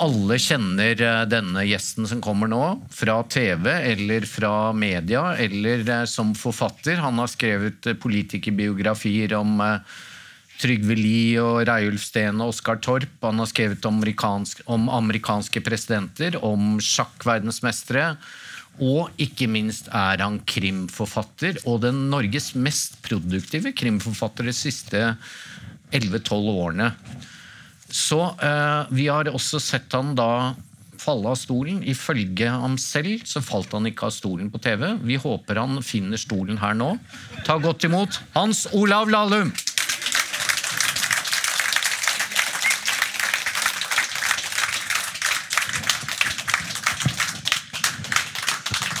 Alle kjenner eh, denne gjesten som kommer nå, fra TV eller fra media, eller eh, som forfatter. Han har skrevet eh, politikerbiografier om Trygve Lie og Reiulf Steen og Oskar Torp. Han har skrevet om, amerikansk, om amerikanske presidenter, om sjakkverdensmestere. Og ikke minst er han krimforfatter, og den Norges mest produktive krimforfatter de siste 11-12 årene. Så eh, vi har også sett han da falle av stolen. Ifølge ham selv så falt han ikke av stolen på TV. Vi håper han finner stolen her nå. Ta godt imot Hans Olav Lahlum!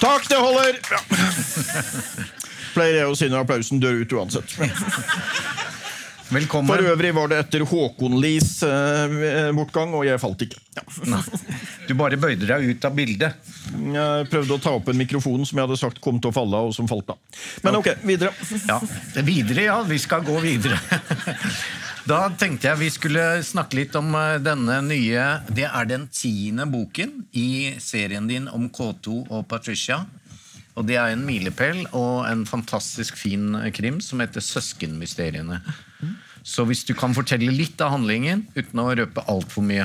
Takk, det holder! Ja. Pleier jeg å si når applausen dør ut uansett. Velkommen. For øvrig var det etter Håkon Lies eh, bortgang, og jeg falt ikke. Ja. Du bare bøyde deg ut av bildet. Jeg prøvde å ta opp en mikrofon som jeg hadde sagt kom til å falle av, og som falt av. Men ok, videre. Ja, Videre, ja. Vi skal gå videre. Da tenkte jeg vi skulle snakke litt om eh, denne nye Det er den tiende boken i serien din om K2 og Patricia. Og det er en milepæl og en fantastisk fin krim som heter Søskenmysteriene. Så hvis du kan fortelle litt av handlingen uten å røpe altfor mye.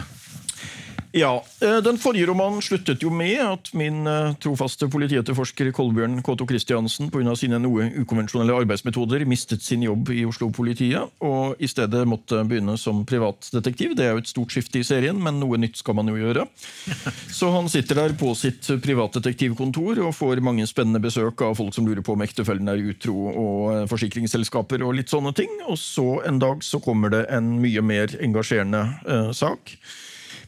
Ja, eh, Den forrige romanen sluttet jo med at min eh, trofaste politietterforsker Kolbjørn K2 Christiansen pga. sine noe ukonvensjonelle arbeidsmetoder mistet sin jobb i Oslo-politiet og i stedet måtte begynne som privatdetektiv. Det er jo et stort skifte i serien, men noe nytt skal man jo gjøre. Så han sitter der på sitt privatdetektivkontor og får mange spennende besøk av folk som lurer på om ektefellen er utro, og eh, forsikringsselskaper og litt sånne ting. Og så en dag så kommer det en mye mer engasjerende uh, sak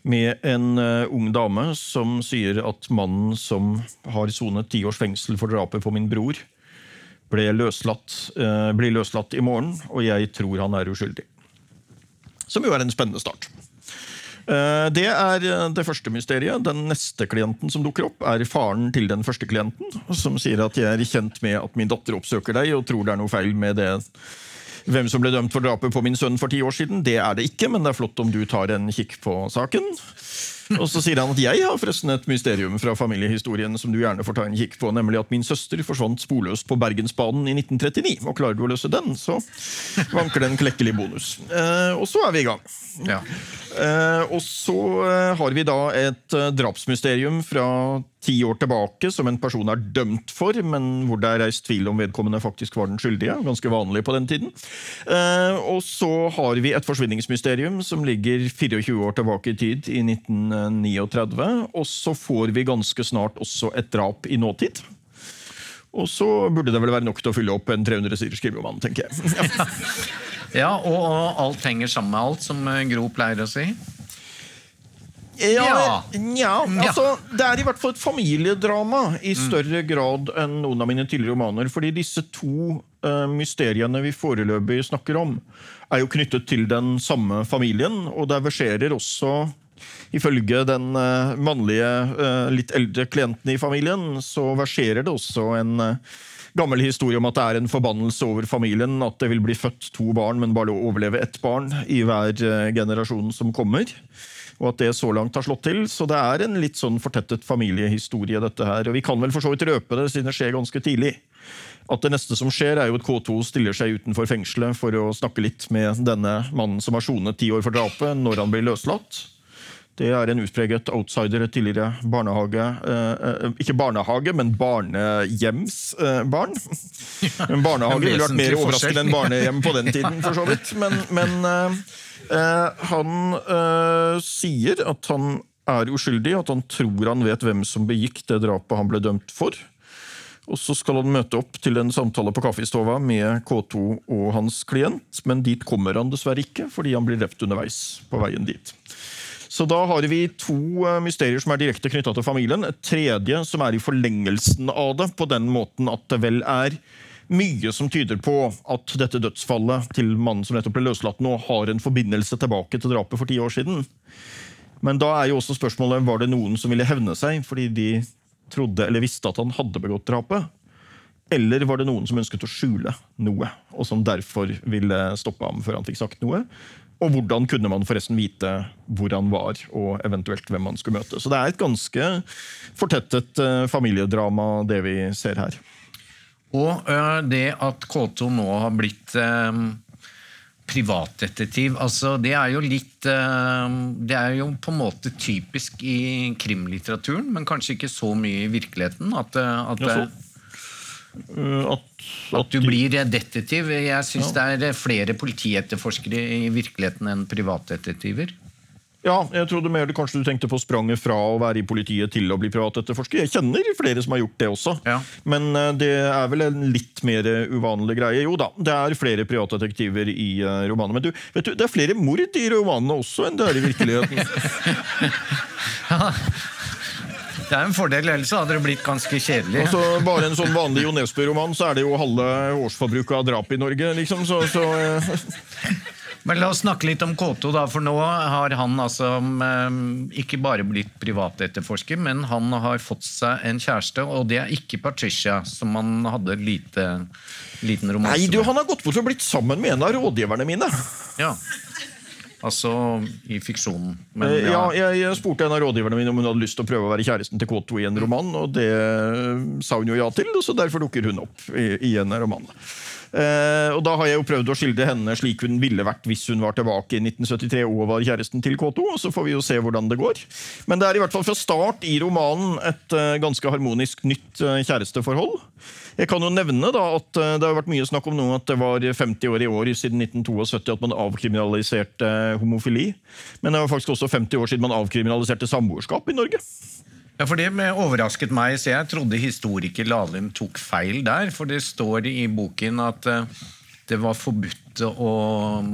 med en uh, ung dame som sier at mannen som har sonet ti års fengsel for drapet på min bror, ble løslatt, uh, blir løslatt i morgen, og jeg tror han er uskyldig. Som jo er en spennende start. Uh, det er det første mysteriet. Den neste klienten som dukker opp, er faren til den første klienten, som sier at jeg er kjent med at min datter oppsøker deg og tror det er noe feil med det hvem som ble dømt for drapet på min sønn for ti år siden, det er det ikke, men det er flott om du tar en kikk på saken. Og så sier han at jeg har forresten et mysterium fra familiehistorien som du gjerne får ta en kikk på, nemlig at min søster forsvant sporløst på Bergensbanen i 1939. Og klarer du å løse den, så vanker det en klekkelig bonus. Eh, og så er vi i gang. Ja. Eh, og så eh, har vi da et drapsmysterium fra ti år tilbake som en person er dømt for, men hvor det er reist tvil om vedkommende faktisk var den skyldige. Ganske vanlig på den tiden. Eh, og så har vi et forsvinningsmysterium som ligger 24 år tilbake i tid, i 1939. Og så får vi ganske snart også et drap i nåtid. Og så burde det vel være nok til å fylle opp en 300 siders skriveroman, tenker jeg. ja, og, og alt henger sammen med alt, som Gro pleier å si. Ja, ja, altså, Det er i hvert fall et familiedrama i større grad enn noen av mine tidligere romaner. fordi disse to uh, mysteriene vi foreløpig snakker om, er jo knyttet til den samme familien. Og det verserer også, ifølge den uh, mannlige, uh, litt eldre klienten i familien, så verserer det også en gammel historie om at det er en forbannelse over familien. At det vil bli født to barn, men bare overleve ett barn i hver generasjon som kommer og at det så langt har slått til. Så det er en litt sånn fortettet familiehistorie, dette her. Og vi kan vel for så vidt røpe det, siden det skjer ganske tidlig. At det neste som skjer, er jo at K2 stiller seg utenfor fengselet for å snakke litt med denne mannen som har sonet ti år for drapet, når han blir løslatt. Det er en utpreget outsider, et tidligere barnehage eh, eh Ikke barnehage, men barnehjemsbarn. Eh, en barnehage ville vært mer overraskende enn barnehjem på den tiden, for så vidt. Men, men eh, han sier at han er uskyldig, at han tror han vet hvem som begikk det drapet han ble dømt for. Og Så skal han møte opp til en samtale på kaffestova med K2 og hans klient, men dit kommer han dessverre ikke, fordi han blir drept underveis på veien dit. Så da har vi to eh, mysterier som er direkte knytta til familien. Et tredje som er i forlengelsen av det, på den måten at det vel er mye som tyder på at dette dødsfallet til mannen som nettopp ble løslatt nå, har en forbindelse tilbake til drapet for ti år siden. Men da er jo også spørsmålet var det noen som ville hevne seg fordi de trodde eller visste at han hadde begått drapet. Eller var det noen som ønsket å skjule noe, og som derfor ville stoppe ham før han fikk sagt noe? Og hvordan kunne man forresten vite hvor han var, og eventuelt hvem man skulle møte. Så det er et ganske fortettet uh, familiedrama, det vi ser her. Og uh, det at K2 nå har blitt uh, privatdetektiv, altså det er jo litt Det er jo på en måte typisk i krimlitteraturen, men kanskje ikke så mye i virkeligheten. At, at ja, at, at, du blir detektiv. Jeg syns ja. det er flere politietterforskere i virkeligheten enn privatdetektiver. Ja, jeg trodde mer kanskje du tenkte på spranget fra å være i politiet til å bli privatetterforsker. Jeg kjenner flere som har gjort det også, ja. men eh, det er vel en litt mer uvanlig greie. Jo da, det er flere privatdetektiver i romanen. Men du, vet du, det er flere mord i romanene også enn det er i virkeligheten. Det er en fordel, ellers hadde det blitt ganske kjedelig. Altså, bare en sånn vanlig Jo Nesbø-roman, så er det jo halve årsforbruket av drap i Norge. liksom, så, så eh. Men La oss snakke litt om K2, da, for nå har han altså um, ikke bare blitt privatetterforsker, men han har fått seg en kjæreste, og det er ikke Patricia, som han hadde lite, liten romanse med. Nei, du, han har gått bort og blitt sammen med en av rådgiverne mine. Ja. Altså i fiksjonen. Men, eh, ja. ja jeg, jeg, spurte en av rådgiverne mine om hun hadde lyst til å prøve å være kjæresten til K2 i en roman, og det sa hun jo ja til, så derfor dukker hun opp i, i en roman. Eh, og da har jeg jo prøvd å skildre henne slik hun ville vært hvis hun var tilbake i 1973 og var kjæresten til K2. og Så får vi jo se hvordan det går. Men det er i hvert fall fra start i romanen et uh, ganske harmonisk nytt uh, kjæresteforhold. Jeg kan jo nevne da at Det har vært mye snakk om nå at det var 50 år i år siden 1972 at man avkriminaliserte homofili. Men det var faktisk også 50 år siden man avkriminaliserte samboerskap i Norge. Ja, for Det overrasket meg, så jeg trodde historiker Lahlum tok feil der. For det står i boken at eh, det var forbudt å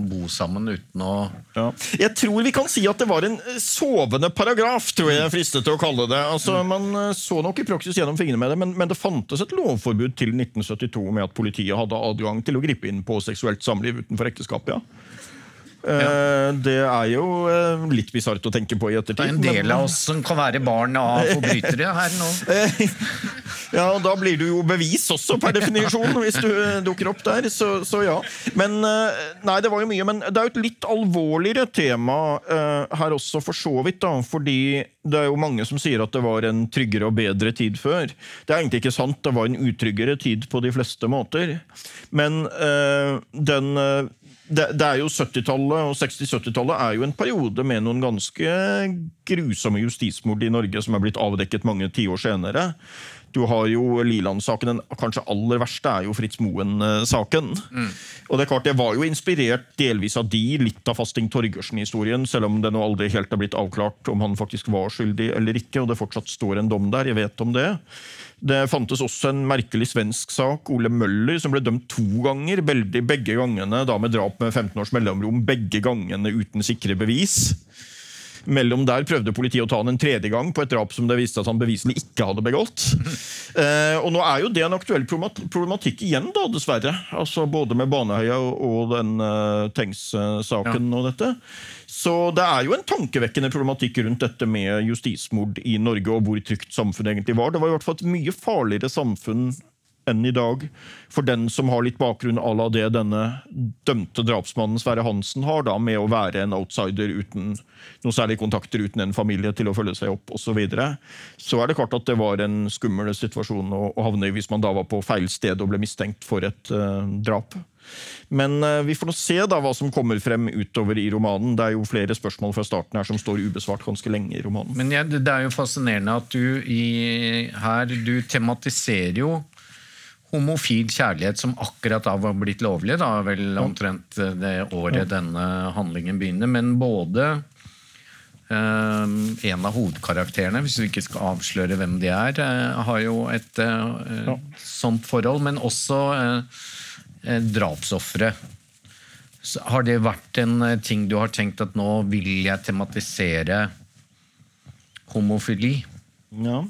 bo sammen uten å ja. Jeg tror vi kan si at det var en eh, sovende paragraf, tror jeg jeg fristet til å kalle det. Altså, mm. Man eh, så nok i praksis gjennom fingrene med det, men, men, det fantes et lovforbud til 1972 med at politiet hadde adgang til å gripe inn på seksuelt samliv utenfor ekteskapet. Ja. Ja. Eh, det er jo eh, litt bisart å tenke på i ettertid. Det er en del men... av oss som kan være barn av forbrytere her nå. ja, og da blir du jo bevis også, per definisjon, hvis du eh, dukker opp der. Så, så, ja. Men Nei, det var jo mye. Men det er jo et litt alvorligere tema her også, for så vidt. da, Fordi det er jo mange som sier at det var en tryggere og bedre tid før. Det er egentlig ikke sant. Det var en utryggere tid på de fleste måter. Men den det, det, er jo 70-tallet og 60-70-tallet er jo en periode med noen ganske grusomme justismord i Norge som er blitt avdekket mange tiår senere. Du har jo Liland-saken. Den kanskje aller verste er jo Fritz Moen-saken. Mm. Og Det er klart, det var jo inspirert delvis av de, litt av Fasting Torgersen-historien, selv om det nå aldri helt er blitt avklart om han faktisk var skyldig eller ikke, og det fortsatt står en dom der. Jeg vet om det. Det fantes også en merkelig svensk sak, Ole Møller, som ble dømt to ganger. Begge gangene da med drap med 15 års mellomrom, begge gangene uten sikre bevis. Mellom der prøvde politiet å ta han en tredje gang på et drap som det viste at han beviselig ikke hadde begått. Eh, og nå er jo det en aktuell problematikk igjen, da, dessverre. Altså Både med Baneheia og den uh, Tengs-saken ja. og dette. Så det er jo en tankevekkende problematikk rundt dette med justismord i Norge, og hvor trygt samfunnet egentlig var. Det var i hvert fall et mye farligere samfunn enn i dag for den som har litt bakgrunn à la det denne dømte drapsmannen Sverre Hansen har, da, med å være en outsider uten noen særlige kontakter, uten en familie til å følge seg opp osv., så, videre. så er det klart at det var en skummel situasjon å, å havne i hvis man da var på feil sted og ble mistenkt for et uh, drap. Men uh, vi får nå se da hva som kommer frem utover i romanen. Det er jo flere spørsmål fra starten her som står ubesvart ganske lenge i romanen. Men ja, Det er jo fascinerende at du i, her du tematiserer jo homofil kjærlighet som akkurat da var blitt lovlig, da vel omtrent det året denne handlingen begynner. Men både eh, en av hovedkarakterene, hvis vi ikke skal avsløre hvem de er, eh, har jo et eh, ja. sånt forhold. Men også uh, drapsofre. Har det vært en ting du har tenkt at nå vil jeg tematisere homofili? Ja.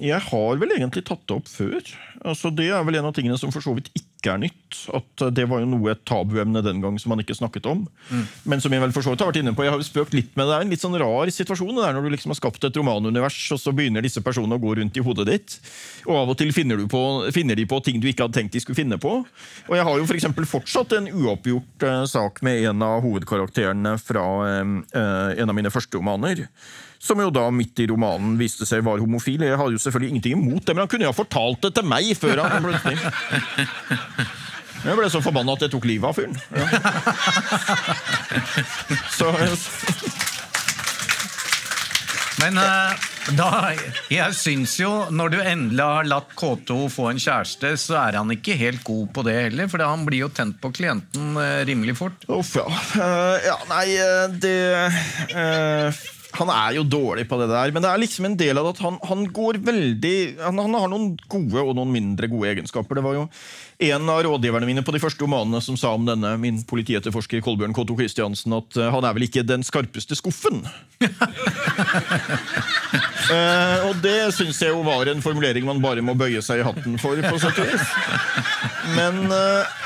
Jeg har vel egentlig tatt det opp før. Altså, det er vel en av tingene som for så vidt ikke er nytt. At Det var jo noe et tabuemne den gang som man ikke snakket om. Mm. Men som jeg vel for så vidt har vært inne på, jeg har jo spøkt litt med det. er en litt sånn rar situasjon det er når du liksom har skapt et romanunivers, og så begynner disse personene å gå rundt i hodet ditt. Og av og til finner, på, finner de på ting du ikke hadde tenkt de skulle finne på. Og jeg har jo for fortsatt en uoppgjort uh, sak med en av hovedkarakterene fra uh, en av mine første romaner som jo da midt i romanen viste seg var homofil. Jeg hadde jo selvfølgelig ingenting imot det, men han kunne jo ha fortalt det til meg før han ble snill. Jeg ble så forbanna at jeg tok livet av fyren. Ja. Så Men uh, da, jeg syns jo, når du endelig har latt K2 få en kjæreste, så er han ikke helt god på det heller, for han blir jo tent på klienten uh, rimelig fort. Uff, ja. Uh, ja. Nei, det han er jo dårlig på det der, men det er liksom en del av det at han, han går veldig han, han, har noen gode og noen mindre gode egenskaper. Det var jo en av rådgiverne mine på de første romanene som sa om denne min politietterforsker Kolbjørn K2 Christiansen at uh, han er vel ikke den skarpeste skuffen. uh, og det syns jeg jo var en formulering man bare må bøye seg i hatten for. på sett og vis. Men uh,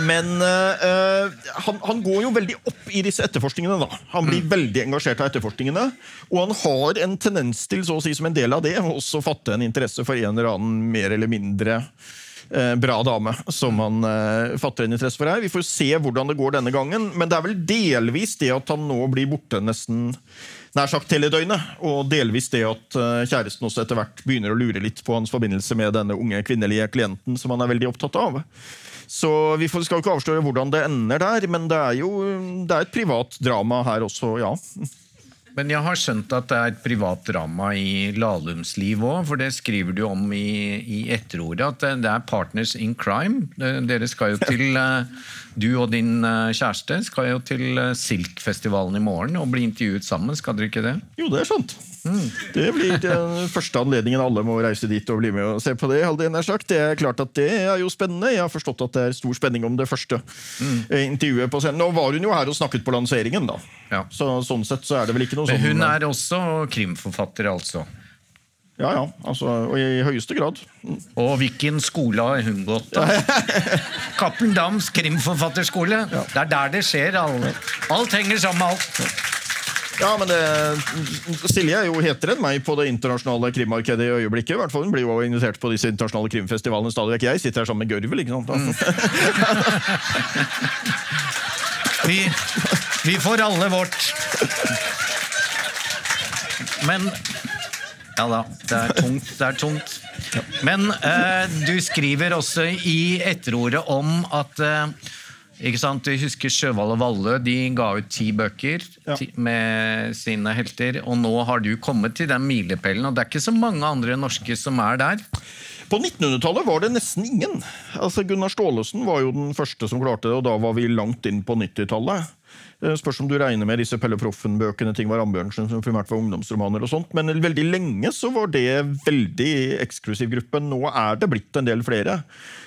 men uh, han, han, går jo veldig opp i disse etterforskningene. da. Han blir mm. veldig engasjert av etterforskningene. Og han har en tendens til, så å si som en del av det, også fatte en interesse for en eller annen mer eller mindre uh, bra dame som han uh, fatter en interesse for her. Vi får se hvordan det går denne gangen, men det er vel delvis det at han nå blir borte nesten nær sagt hele døgnet, og delvis det at kjæresten også etter hvert begynner å lure litt på hans forbindelse med denne unge kvinnelige klienten som han er veldig opptatt av. Så vi skal ikke avsløre hvordan det ender der, men det er jo det er et privat drama her også, ja. Men jeg har skjønt at det er et privat drama i Lahlums liv òg, for det skriver du om i, i etterordet, at det er partners in crime. Dere skal jo til eh, Du og din eh, kjæreste skal jo til Silkfestivalen Silk-festivalen i morgen og bli intervjuet sammen, skal dere ikke det? Jo, det er sant. Mm. Det blir den første anledningen alle må reise dit og bli med og se på det. Det er klart at det er jo spennende. Jeg har forstått at det er stor spenning om det første mm. intervjuet på scenen. Nå var hun jo her og snakket på lanseringen, da. Ja. Så, sånn sett så er det vel ikke noe sånn Men hun er også krimforfatter, altså? Ja, ja. Altså, og i høyeste grad. Mm. Og hvilken skole har hun gått da? Cappelen Dams krimforfatterskole. Ja. Det er der det skjer. Alt, alt henger sammen med alt. Ja, men det, Silje er jo hetere enn meg på det internasjonale krimmarkedet i øyeblikket. I hvert fall Hun blir jo invitert på disse internasjonale krimfestivalene stadig vekk. Jeg sitter her sammen med Gørvel, ikke sant? Mm. vi, vi får alle vårt. Men Ja da, det er tungt. Det er tungt. Men eh, du skriver også i etterordet om at eh, ikke sant? Du husker Sjøvall og Valle de ga ut ti bøker ja. med sine helter. Og nå har du kommet til den milepælen, og det er ikke så mange andre norske som er der. På 1900-tallet var det nesten ingen. Altså Gunnar Staalesen var jo den første som klarte det, og da var vi langt inn på 90-tallet. Eh, spørs om du regner med disse Pelle Proffen-bøkene, Tingvar Ambjørnsen, som primært var ungdomsromaner og sånt. Men veldig lenge så var det veldig eksklusiv gruppe. Nå er det blitt en del flere.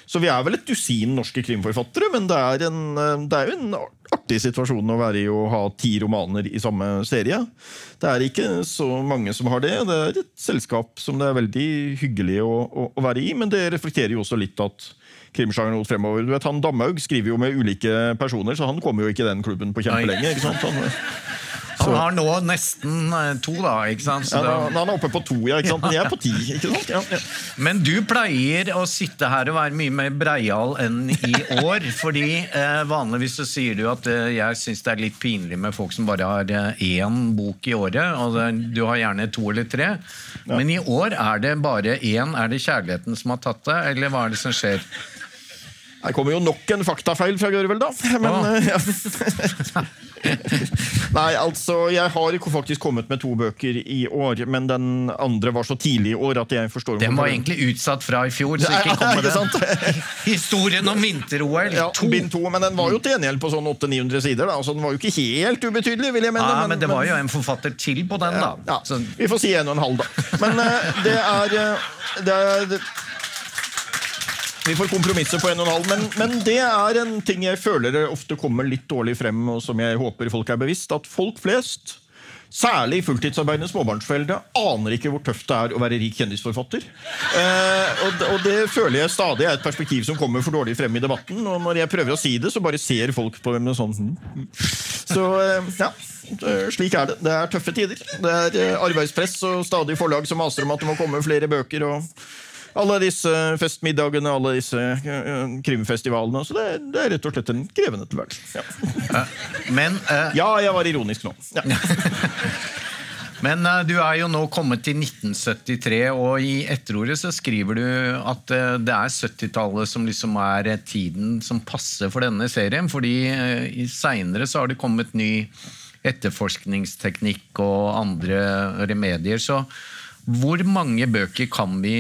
Så vi er vel et dusin norske krimforfattere, men det er, en, eh, det er jo en artig situasjon å være i å ha ti romaner i samme serie. Det er ikke så mange som har det. Det er et selskap som det er veldig hyggelig å, å, å være i, men det reflekterer jo også litt at krimsjangeren fremover. Du vet, han Damhaug skriver jo med ulike personer, så han kommer jo ikke i den klubben på kjempelenge. ikke sant? Han, han har nå nesten eh, to, da. ikke sant? Ja, da, han er oppe på to, ja, ikke sant? men jeg er på ti. ikke sant? Ja, ja. Men du pleier å sitte her og være mye mer breial enn i år. fordi eh, Vanligvis så sier du at eh, jeg syns det er litt pinlig med folk som bare har eh, én bok i året. og det, Du har gjerne to eller tre. Men i år er det bare én. Er det kjærligheten som har tatt det, eller hva er det som skjer? Her kommer jo nok en faktafeil fra Gørvel, da. Men, ah. ja. Nei, altså, jeg har faktisk kommet med to bøker i år, men den andre var så tidlig i år at jeg forstår Den var egentlig utsatt fra i fjor, så ikke kom med den. Historien om vinter-OL. Ja, bind to, men den var jo til gjengjeld på sånn 800-900 sider, da, så den var jo ikke helt ubetydelig. vil jeg mene. Ja, men, men det var jo en forfatter til på den, da. Ja. Vi får si en og en halv, da. Men uh, det er, uh, det er vi får kompromisse på en og en halv, men, men, det er en ting jeg føler ofte kommer litt dårlig frem, og som jeg håper folk er bevisst. At folk flest Særlig fulltidsarbeidende småbarnsforeldre aner ikke hvor tøft det er å være rik kjendisforfatter. Eh, og, og, det føler jeg stadig er et perspektiv som kommer for dårlig frem i debatten. Og når jeg prøver å si det, så bare ser folk på meg med sånn hm. Så eh, ja, slik er det. Det er tøffe tider. Det er eh, arbeidspress og stadig forlag som maser om at det må komme flere bøker. og alle disse festmiddagene, alle disse uh, krimfestivalene. Så det, det, er rett og slett en krevende tilværelse. Ja. Men uh, Ja, jeg var ironisk nå. Ja. Men uh, du er jo nå kommet til 1973, og i etterordet så skriver du at uh, det er 70-tallet som liksom er tiden som passer for denne serien. fordi seinere så har det kommet ny etterforskningsteknikk og andre remedier. Så hvor mange bøker kan vi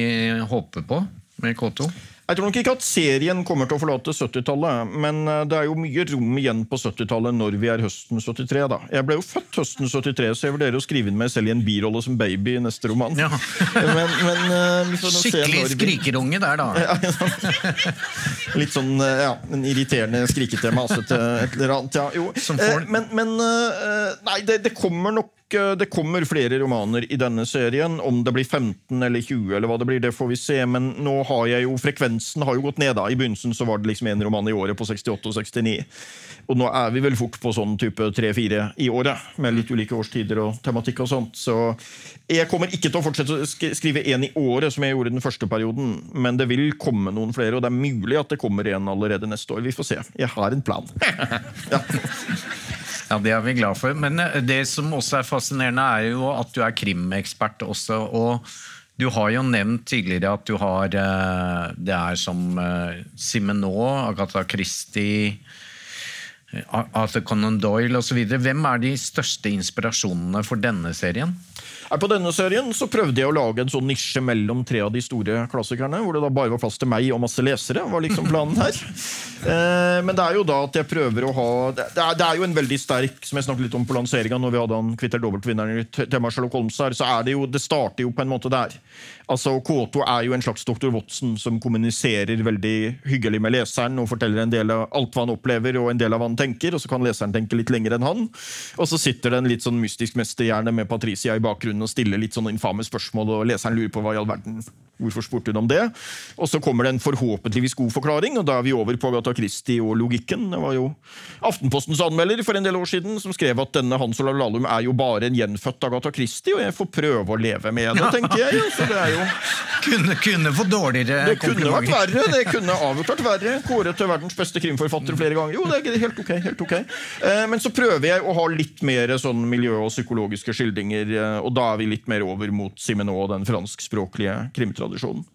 håpe på med K2? Jeg tror nok ikke at serien kommer til å forlate 70-tallet, men eh, det er jo mye rom igjen på 70-tallet når vi er høsten 73. da. Jeg ble jo født høsten 73, så jeg vurderer å skrive inn meg selv i en birolle som baby i neste roman. Ja. men, men, uh, Skikkelig vi... skrikerunge der, da. Litt sånn eh, ja, en irriterende skriketema. masete et eller annet. Ja, jo. Men, men nei, det, det kommer nok det kommer flere romaner i denne serien. Om det blir 15 eller 20, eller hva det blir, det får vi se. Men nå har jeg jo frekvensen har jo gått ned. da. I begynnelsen så var det liksom en roman i året på 68 og 69. Og nå er vi vel fort på sånn type 3-4 i året, med litt ulike årstider og tematikk og sånt. Så jeg kommer ikke til å fortsette å skrive én i året, som jeg gjorde den første perioden. Men det vil komme noen flere, og det er mulig at det kommer en allerede neste år. Vi får se. Jeg har en plan. ja. Ja, Det er vi glad for. Men eh, det som også er fascinerende, er jo at du er krimekspert også. og du har jo nevnt tidligere at du har eh, Det er som eh, Simenot, Agatha Christie, Arthur Conan Doyle osv. Hvem er de største inspirasjonene for denne serien? På denne serien så prøvde jeg å lage en sånn nisje mellom tre av de store klassikerne. Hvor det da bare var plass til meg og masse lesere. var liksom planen her. Eh, men det er jo da at jeg prøver å ha Det er, det er jo en veldig sterk Som jeg snakket litt om på lanseringa, når vi hadde han Kvitter dobbeltvinneren i tema Sherlock Holmes her, så er det jo Det starter jo på en måte der. Altså, K2 er jo en slags Dr. Watson som kommuniserer veldig hyggelig med leseren og forteller en del av alt hva han opplever og en del av hva han tenker, og så kan leseren tenke litt lenger enn han. Og så sitter det en litt sånn mystisk mesterhjerne med Patricia i bakgrunnen og stiller litt sånne infame spørsmål, og leseren lurer på hva i all verden Hvorfor spurte hun om det? Og så kommer det en forhåpentligvis god forklaring, og da er vi over på Agatha Christie og logikken. Det var jo Aftenpostens anmelder for en del år siden som skrev at denne Hans Olav Lahlum er jo bare en gjenfødt Agatha Christie, og jeg får prøve å leve med det, tenker jeg. Så det er jo kunne, kunne få dårligere Det kunne vært verre. Det kunne vært verre. Kåret til verdens beste krimforfatter flere ganger. Jo, det er helt ok. helt ok. Eh, men så prøver jeg å ha litt mer sånn miljø- og psykologiske skildringer, eh, og da er vi litt mer over mot Simenon og den franskspråklige krimtradisjonen.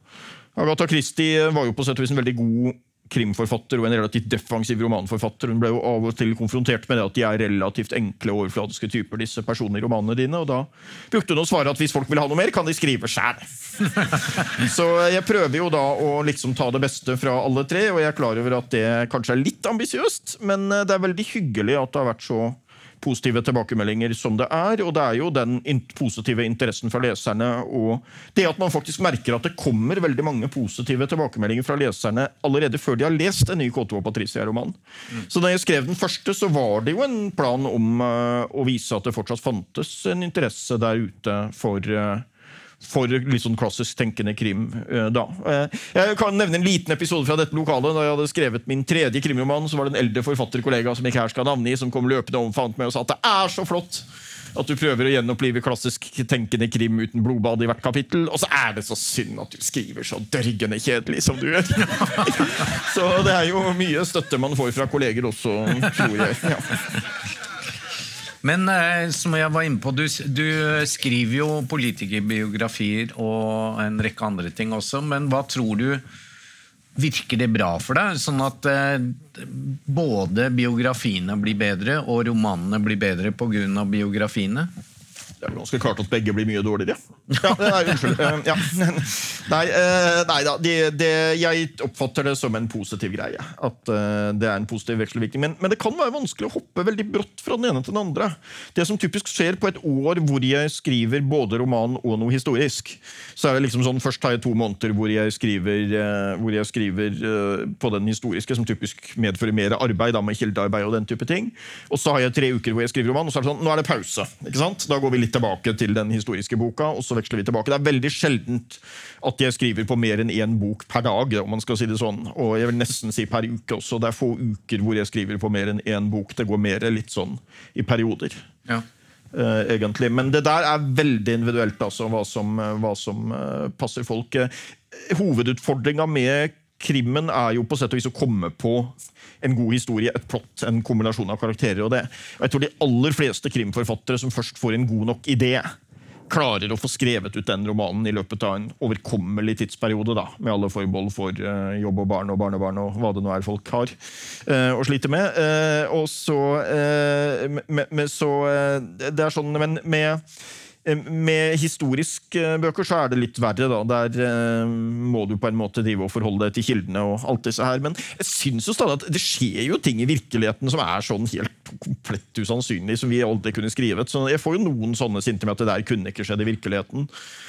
Agatha Christie var jo på sett og vis en veldig god krimforfatter og en relativt defensiv romanforfatter. Hun ble jo av og til konfrontert med det at de er relativt enkle og overfladiske typer, disse personene i romanene dine. Og da brukte hun å svare at hvis folk vil ha noe mer, kan de skrive sjæl. Så jeg prøver jo da å liksom ta det beste fra alle tre, og jeg er klar over at det kanskje er litt ambisiøst, men det er veldig hyggelig at det har vært så positive tilbakemeldinger som det er. Og det er jo den positive interessen fra leserne og det at man faktisk merker at det kommer veldig mange positive tilbakemeldinger fra leserne allerede før de har lest en ny K2 og Patricia-roman. Mm. Så da jeg skrev den første, så var det jo en plan om uh, å vise at det fortsatt fantes en interesse der ute for uh, for litt sånn klassisk tenkende krim. Uh, da. Uh, jeg kan nevne en liten episode fra dette lokalet. Da jeg hadde skrevet min tredje krimroman, så var det en eldre forfatterkollega som ikke her skal navne i, som kom løpende omfant meg og sa at det er så flott at du prøver å gjenopplive klassisk tenkende krim uten blodbad i hvert kapittel. Og så er det så synd at du skriver så dørgende kjedelig som du gjør. så det er jo mye støtte man får fra kolleger også, tror jeg. Ja. Men eh, som jeg var inne på, du, du, skriver jo politikerbiografier og en rekke andre ting også, men hva tror du Virker det bra for deg, sånn at eh, både biografiene blir bedre og romanene blir bedre pga. biografiene? Det er ganske klart at begge blir mye dårligere. Ja, nei, unnskyld. Eh, ja. Nei, eh, nei da. Det, det, jeg oppfatter det som en positiv greie. At uh, det er en positiv vekselvirkning. Men, men, det kan være vanskelig å hoppe veldig brått fra den ene til den andre. Det som typisk skjer på et år hvor jeg skriver både roman og noe historisk, så er det liksom sånn, Først har jeg to måneder hvor jeg skriver, uh, hvor jeg skriver på den historiske, som typisk medfører mer arbeid da, med kildearbeid og den type ting. Og så har jeg tre uker hvor jeg skriver roman, og så er det sånn, nå er det pause. ikke sant? Da går vi litt tilbake til den historiske boka. og så veksler vi tilbake. Det er veldig sjeldent at jeg skriver på mer enn én bok per dag. om man skal si det sånn. Og jeg vil nesten si per uke også. Det er få uker hvor jeg skriver på mer enn én bok. Det går mer litt sånn i perioder. Ja. Uh, egentlig. Men det der er veldig individuelt, altså, hva som, hva som uh, passer folk. Uh, Hovedutfordringa med krimmen er jo på sett og vis å komme på en god historie, et plott, en kombinasjon av karakterer. og det. Og jeg tror de aller fleste krimforfattere som først får en god nok idé, klarer å få skrevet ut den romanen i løpet av en overkommelig tidsperiode, da, med alle forbehold for uh, jobb og barn og barnebarn og hva det nå er folk har uh, å slite med. Uh, og så, med, med, så Det er sånn, men med med historiske eh, bøker så er det litt verre. da. Der eh, må du på en måte drive og forholde deg til kildene. og alt disse her. Men jeg synes jo stadig at det skjer jo ting i virkeligheten som er sånn helt komplett usannsynlig, som vi aldri kunne skrevet. Så jeg får jo noen sånne sinte med at det der kunne ikke skjedd i virkeligheten.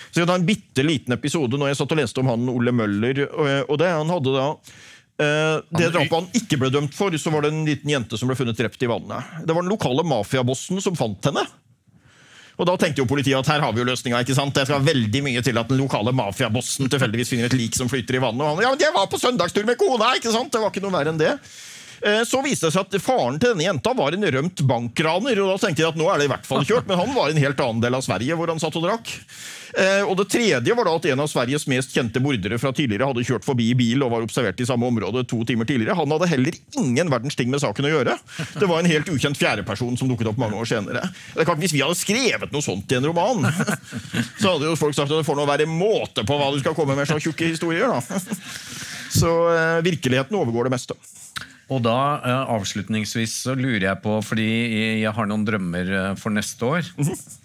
Så jeg hadde en bitte liten episode når jeg satt og leste om han Ole Møller. og det han hadde da Uh, det drapet han ikke ble dømt for, så var det en liten jente som ble funnet drept i vannet. Det var den lokale mafiabossen som fant henne. Og Da tenkte jo politiet at her har vi jo løsninga. ikke sant? Det skal veldig mye til at den lokale mafiabossen tilfeldigvis finner et lik som flyter i vannet. Og han, ja, men jeg var på søndagstur med kona! ikke sant? Det var ikke noe verre enn det. Eh, så viste det seg at faren til denne jenta var en rømt bankraner. og Da tenkte jeg at nå er det i hvert fall kjørt, men han var i en helt annen del av Sverige hvor han satt og drakk. Eh, og Det tredje var da at en av Sveriges mest kjente mordere fra tidligere hadde kjørt forbi i bil og var observert i samme område to timer tidligere. Han hadde heller ingen verdens ting med saken å gjøre. Det var en helt ukjent fjerdeperson som dukket opp mange år senere. Det er klart, Hvis vi hadde skrevet noe sånt i en roman, så hadde jo folk sagt at det får nå være måte på hva du skal komme med så tjukke historier. da. Så eh, virkeligheten overgår det meste. Og da uh, avslutningsvis så lurer jeg på, fordi jeg har noen drømmer for neste år. -hmm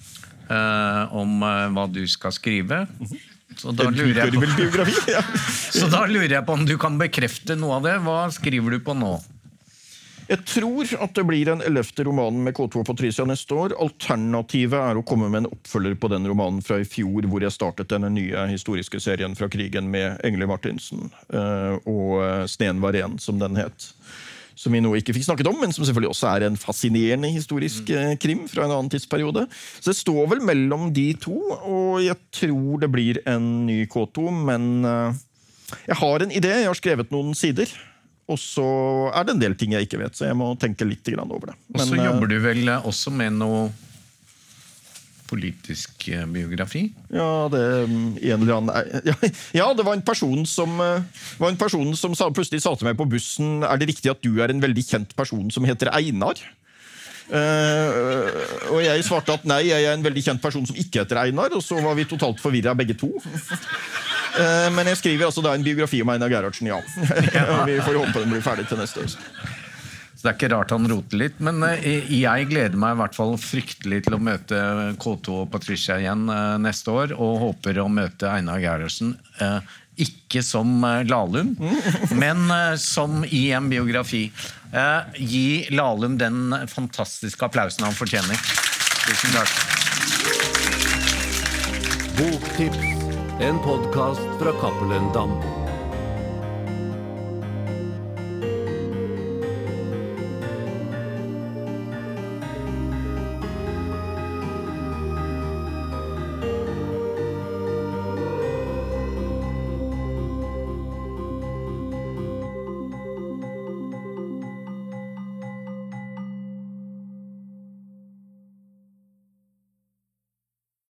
uh, om hva du skal skrive. Så da, på, så da lurer jeg på om du kan bekrefte noe av det. Hva skriver du på nå? Jeg tror at det blir en ellevte roman med K2 og Patricia neste år. Alternativet er å komme med en oppfølger på den romanen fra i fjor, hvor jeg startet denne nye historiske serien fra krigen med Engle Martinsen. Uh, og Sneen var ren, som den het som vi nå ikke fikk snakket om, men som selvfølgelig også er en fascinerende historisk mm. eh, krim fra en annen tidsperiode. Så det står vel mellom de to, og jeg tror det blir en ny K2, men eh, jeg har en idé. Jeg har skrevet noen sider. Og så er det en del ting jeg ikke vet, så jeg må tenke litt over det. Og så jobber du vel også med noe politisk eh, biografi? Ja, det, mm, annen, ja, ja, det var en person som, eh, var en person som sa, plutselig sa til meg på bussen Er det riktig at du er en veldig kjent person som heter Einar. Uh, og jeg svarte at nei, jeg er en veldig kjent person som ikke heter Einar. Og så var vi totalt forvirra begge to. Uh, men jeg skriver altså da en biografi om Einar Gerhardsen, ja. vi får håpe den blir ferdig til neste høst. Så det er ikke rart han roter litt. Men eh, jeg gleder meg i hvert fall fryktelig til å møte K2 og Patricia igjen eh, neste år. Og håper å møte Einar Gerhardsen. Eh, ikke som Lahlum, men som i en biografi. Gi Lahlum den fantastiske applausen han fortjener. Tusen takk. Boktips, en podkast fra Cappelen Dam.